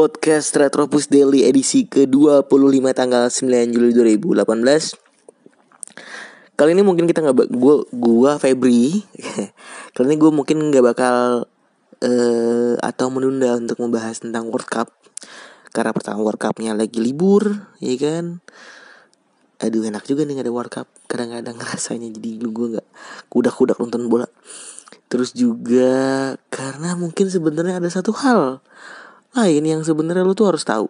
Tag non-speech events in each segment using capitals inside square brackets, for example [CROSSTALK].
podcast Retropus Daily edisi ke-25 tanggal 9 Juli 2018 Kali ini mungkin kita nggak gua gua Febri [LAUGHS] Kali ini gue mungkin nggak bakal uh, atau menunda untuk membahas tentang World Cup. Karena pertama World Cupnya lagi libur ya kan? Aduh enak juga nih gak ada World Cup. Kadang-kadang [LAUGHS] rasanya jadi gue nggak kudak-kudak nonton bola. Terus juga karena mungkin sebenarnya ada satu hal lain yang sebenarnya lu tuh harus tahu.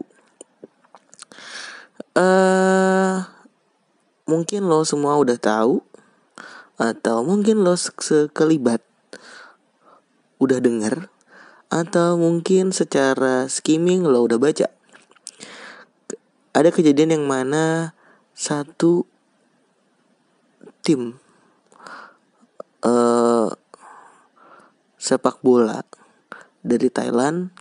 Eh uh, mungkin lo semua udah tahu atau mungkin lo sekelibat udah denger atau mungkin secara skimming lo udah baca. Ada kejadian yang mana satu tim uh, sepak bola dari Thailand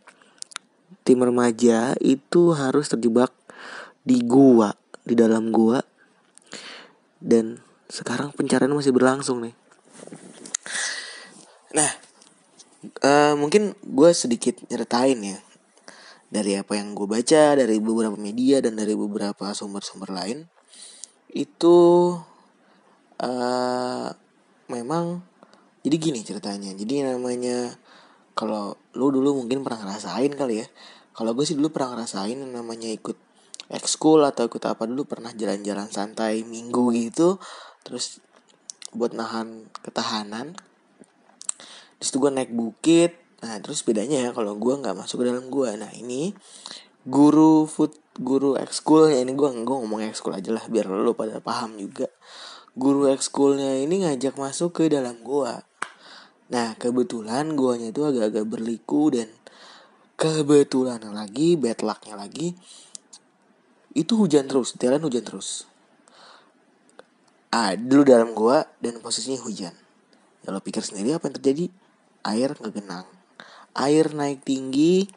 tim remaja itu harus terjebak di gua di dalam gua. Dan sekarang pencarian masih berlangsung nih. Nah uh, mungkin gue sedikit nyeritain ya dari apa yang gue baca dari beberapa media dan dari beberapa sumber-sumber lain. Itu uh, memang jadi gini ceritanya. Jadi namanya kalau lu dulu mungkin pernah ngerasain kali ya kalau gue sih dulu pernah ngerasain namanya ikut ekskul atau ikut apa dulu pernah jalan-jalan santai minggu gitu terus buat nahan ketahanan. Terus gue naik bukit nah terus bedanya ya kalau gue nggak masuk ke dalam gue nah ini guru food guru ekskul ya ini gue gue ngomong ekskul aja lah biar lo pada paham juga. Guru ekskulnya ini ngajak masuk ke dalam gua. Nah kebetulan guanya itu agak-agak berliku dan kebetulan lagi bad lucknya lagi itu hujan terus jalan hujan terus. Ah dulu dalam gua dan posisinya hujan. Ya lo pikir sendiri apa yang terjadi? Air ngegenang. Air naik tinggi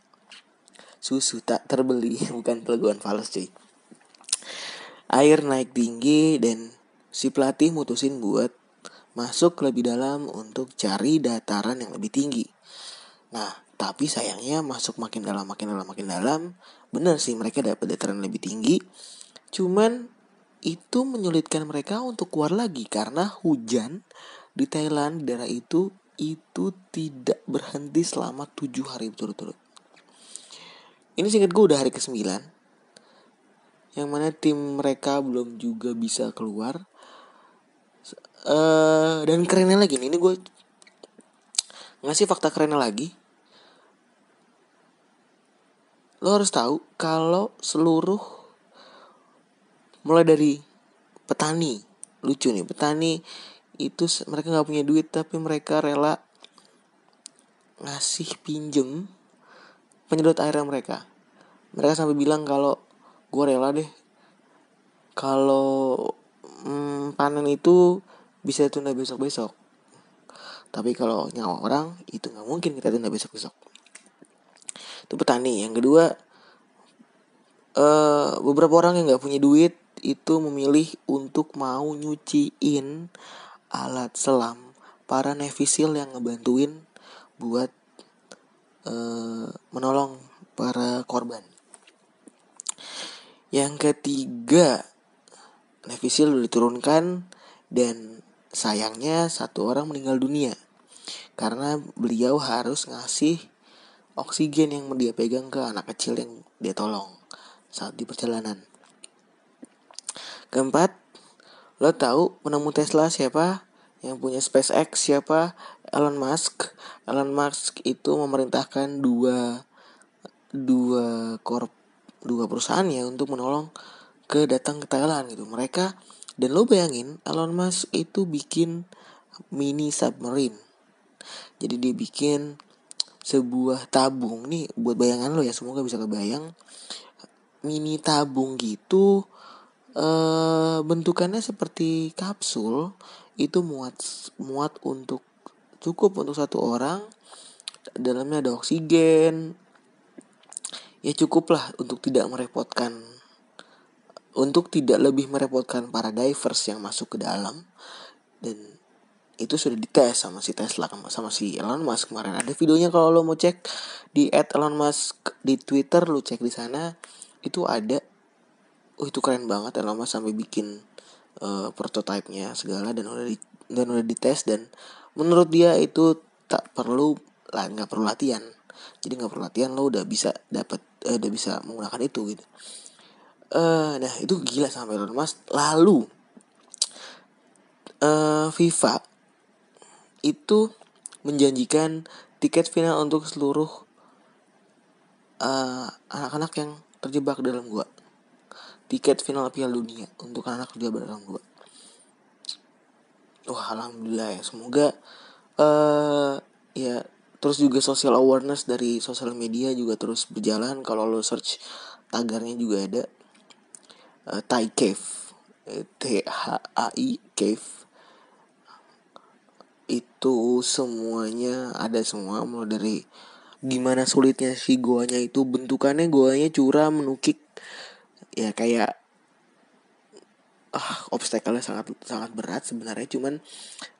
susu tak terbeli [LAUGHS] bukan peleguan fals cuy. Air naik tinggi dan si pelatih mutusin buat masuk lebih dalam untuk cari dataran yang lebih tinggi. Nah tapi sayangnya masuk makin dalam makin dalam makin dalam benar sih mereka dapat dataran lebih tinggi. Cuman itu menyulitkan mereka untuk keluar lagi karena hujan di Thailand daerah itu itu tidak berhenti selama tujuh hari berturut-turut. Ini singkat gue udah hari ke-9 Yang mana tim mereka belum juga bisa keluar. Uh, Dan kerennya lagi nih Ini gue ngasih fakta kerennya lagi lo harus tahu kalau seluruh mulai dari petani lucu nih petani itu mereka nggak punya duit tapi mereka rela ngasih pinjem penyedot airnya mereka. Mereka sampai bilang kalau gue rela deh kalau hmm, panen itu bisa tunda besok besok tapi kalau nyawa orang itu nggak mungkin kita tunda besok besok itu petani yang kedua uh, beberapa orang yang nggak punya duit itu memilih untuk mau nyuciin alat selam para nevisil yang ngebantuin buat uh, menolong para korban. Yang ketiga, nevisil diturunkan dan sayangnya satu orang meninggal dunia karena beliau harus ngasih oksigen yang dia pegang ke anak kecil yang dia tolong saat di perjalanan. Keempat, lo tahu penemu Tesla siapa? Yang punya SpaceX siapa? Elon Musk. Elon Musk itu memerintahkan dua dua korp dua perusahaan ya untuk menolong ke datang ke Thailand gitu. Mereka dan lo bayangin Elon Musk itu bikin mini submarine. Jadi dia bikin sebuah tabung nih buat bayangan lo ya semoga bisa kebayang. Mini tabung gitu e, bentukannya seperti kapsul itu muat muat untuk cukup untuk satu orang. Dalamnya ada oksigen. Ya cukup lah untuk tidak merepotkan untuk tidak lebih merepotkan para divers yang masuk ke dalam. Dan itu sudah dites sama si Tesla sama si Elon Musk kemarin. Ada videonya kalau lo mau cek di Elon Musk di Twitter lu cek di sana itu ada oh itu keren banget Elon Musk sampai bikin uh, prototipenya segala dan udah di, dan udah dites dan menurut dia itu tak perlu lah nggak perlu latihan. Jadi nggak perlu latihan lo udah bisa dapat uh, udah bisa menggunakan itu gitu. Uh, nah itu gila sampai Elon Musk. Lalu uh, FIFA itu menjanjikan tiket final untuk seluruh anak-anak uh, yang terjebak dalam gua. Tiket final Piala Dunia untuk anak-anak terjebak dalam gua. Wah alhamdulillah ya. Semoga uh, ya terus juga social awareness dari sosial media juga terus berjalan. Kalau lo search tagarnya juga ada uh, Thai Cave. T H A I Cave itu semuanya ada semua mulai dari gimana sulitnya si goanya itu bentukannya goanya curam menukik ya kayak ah obstacle sangat sangat berat sebenarnya. Cuman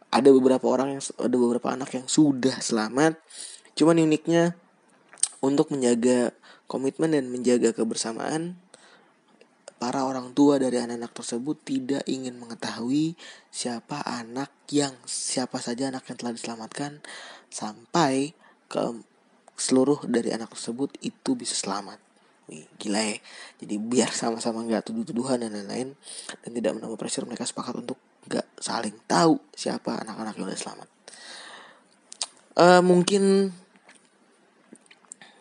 ada beberapa orang yang ada beberapa anak yang sudah selamat. Cuman uniknya untuk menjaga komitmen dan menjaga kebersamaan para orang tua dari anak-anak tersebut tidak ingin mengetahui siapa anak yang siapa saja anak yang telah diselamatkan sampai ke seluruh dari anak tersebut itu bisa selamat. Gila ya. Jadi biar sama-sama nggak tuduh-tuduhan dan lain-lain dan tidak menambah pressure mereka sepakat untuk nggak saling tahu siapa anak-anak yang udah selamat. Uh, mungkin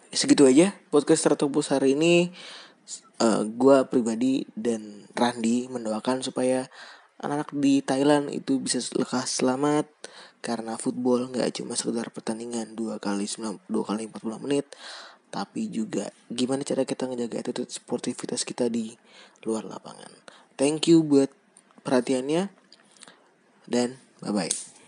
segitu aja podcast Tertopus hari ini uh, eh, gue pribadi dan Randi mendoakan supaya anak-anak di Thailand itu bisa lekas selamat karena football nggak cuma sekedar pertandingan dua kali sembilan dua kali empat puluh menit tapi juga gimana cara kita ngejaga attitude sportivitas kita di luar lapangan. Thank you buat perhatiannya dan bye bye.